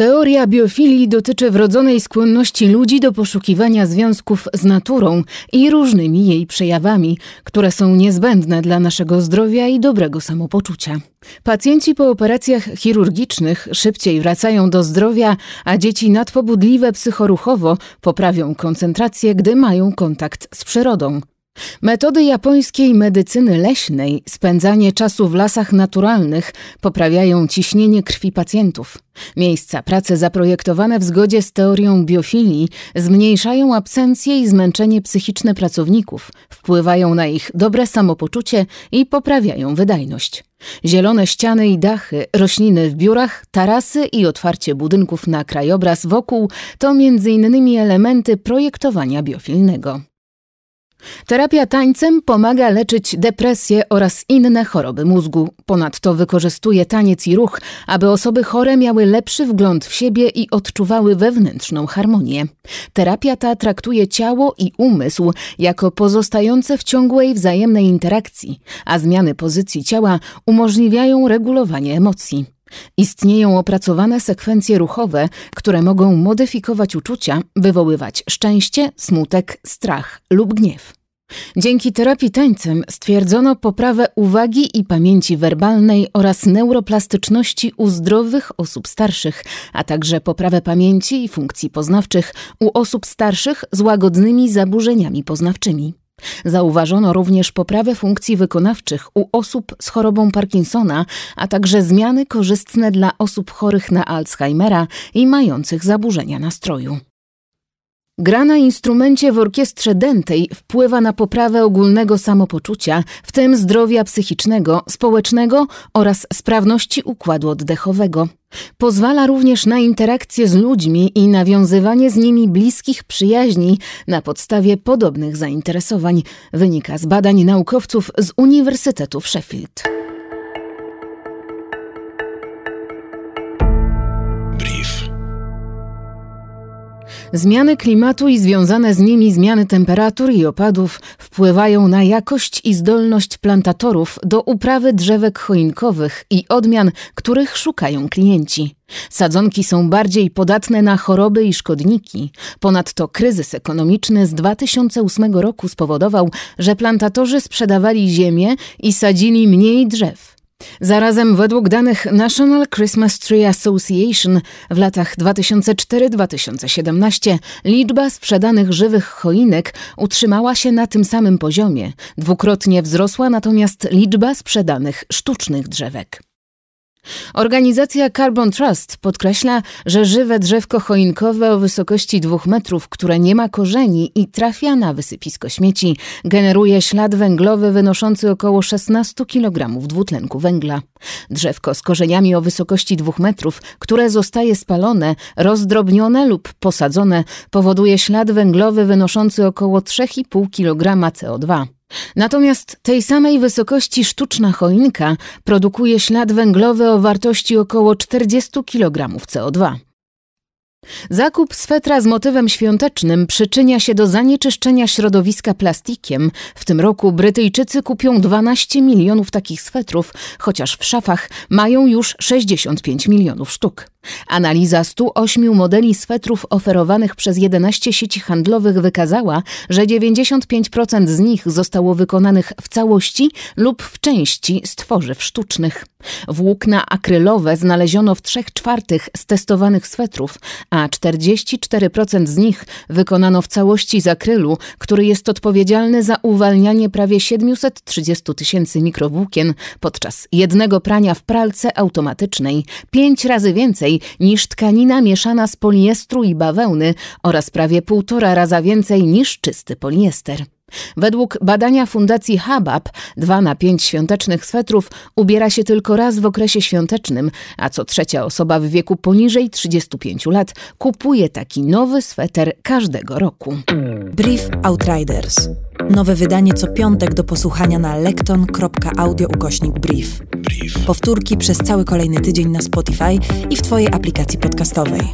Teoria biofilii dotyczy wrodzonej skłonności ludzi do poszukiwania związków z naturą i różnymi jej przejawami, które są niezbędne dla naszego zdrowia i dobrego samopoczucia. Pacjenci po operacjach chirurgicznych szybciej wracają do zdrowia, a dzieci nadpobudliwe psychoruchowo poprawią koncentrację, gdy mają kontakt z przyrodą. Metody japońskiej medycyny leśnej, spędzanie czasu w lasach naturalnych poprawiają ciśnienie krwi pacjentów. Miejsca pracy zaprojektowane w zgodzie z teorią biofilii zmniejszają absencję i zmęczenie psychiczne pracowników, wpływają na ich dobre samopoczucie i poprawiają wydajność. Zielone ściany i dachy, rośliny w biurach, tarasy i otwarcie budynków na krajobraz wokół to m.in. elementy projektowania biofilnego. Terapia tańcem pomaga leczyć depresję oraz inne choroby mózgu. Ponadto wykorzystuje taniec i ruch, aby osoby chore miały lepszy wgląd w siebie i odczuwały wewnętrzną harmonię. Terapia ta traktuje ciało i umysł jako pozostające w ciągłej wzajemnej interakcji, a zmiany pozycji ciała umożliwiają regulowanie emocji. Istnieją opracowane sekwencje ruchowe, które mogą modyfikować uczucia, wywoływać szczęście, smutek, strach lub gniew. Dzięki terapii tańcem stwierdzono poprawę uwagi i pamięci werbalnej oraz neuroplastyczności u zdrowych osób starszych, a także poprawę pamięci i funkcji poznawczych u osób starszych z łagodnymi zaburzeniami poznawczymi. Zauważono również poprawę funkcji wykonawczych u osób z chorobą Parkinsona, a także zmiany korzystne dla osób chorych na Alzheimera i mających zaburzenia nastroju. Gra na instrumencie w orkiestrze dętej wpływa na poprawę ogólnego samopoczucia, w tym zdrowia psychicznego, społecznego oraz sprawności układu oddechowego. Pozwala również na interakcję z ludźmi i nawiązywanie z nimi bliskich przyjaźni na podstawie podobnych zainteresowań, wynika z badań naukowców z Uniwersytetu Sheffield. Zmiany klimatu i związane z nimi zmiany temperatur i opadów wpływają na jakość i zdolność plantatorów do uprawy drzewek choinkowych i odmian, których szukają klienci. Sadzonki są bardziej podatne na choroby i szkodniki. Ponadto kryzys ekonomiczny z 2008 roku spowodował, że plantatorzy sprzedawali ziemię i sadzili mniej drzew. Zarazem według danych National Christmas Tree Association w latach 2004-2017 liczba sprzedanych żywych choinek utrzymała się na tym samym poziomie. Dwukrotnie wzrosła natomiast liczba sprzedanych sztucznych drzewek. Organizacja Carbon Trust podkreśla, że żywe drzewko choinkowe o wysokości dwóch metrów, które nie ma korzeni i trafia na wysypisko śmieci, generuje ślad węglowy wynoszący około 16 kg dwutlenku węgla. Drzewko z korzeniami o wysokości dwóch metrów, które zostaje spalone, rozdrobnione lub posadzone, powoduje ślad węglowy wynoszący około 3,5 kg CO2. Natomiast tej samej wysokości sztuczna choinka produkuje ślad węglowy o wartości około 40 kg CO2. Zakup swetra z motywem świątecznym przyczynia się do zanieczyszczenia środowiska plastikiem. W tym roku Brytyjczycy kupią 12 milionów takich swetrów, chociaż w szafach mają już 65 milionów sztuk. Analiza 108 modeli swetrów oferowanych przez 11 sieci handlowych wykazała, że 95% z nich zostało wykonanych w całości lub w części z tworzyw sztucznych. Włókna akrylowe znaleziono w 3 czwartych z testowanych swetrów, a 44% z nich wykonano w całości z akrylu, który jest odpowiedzialny za uwalnianie prawie 730 tysięcy mikrowłókien podczas jednego prania w pralce automatycznej, pięć razy więcej niż tkanina mieszana z poliestru i bawełny oraz prawie półtora raza więcej niż czysty poliester. Według badania Fundacji Habab 2 na 5 świątecznych swetrów ubiera się tylko raz w okresie świątecznym, a co trzecia osoba w wieku poniżej 35 lat kupuje taki nowy sweter każdego roku. Brief Outriders. Nowe wydanie co piątek do posłuchania na lekton.audio ukośnik brief. brief. Powtórki przez cały kolejny tydzień na Spotify i w Twojej aplikacji podcastowej.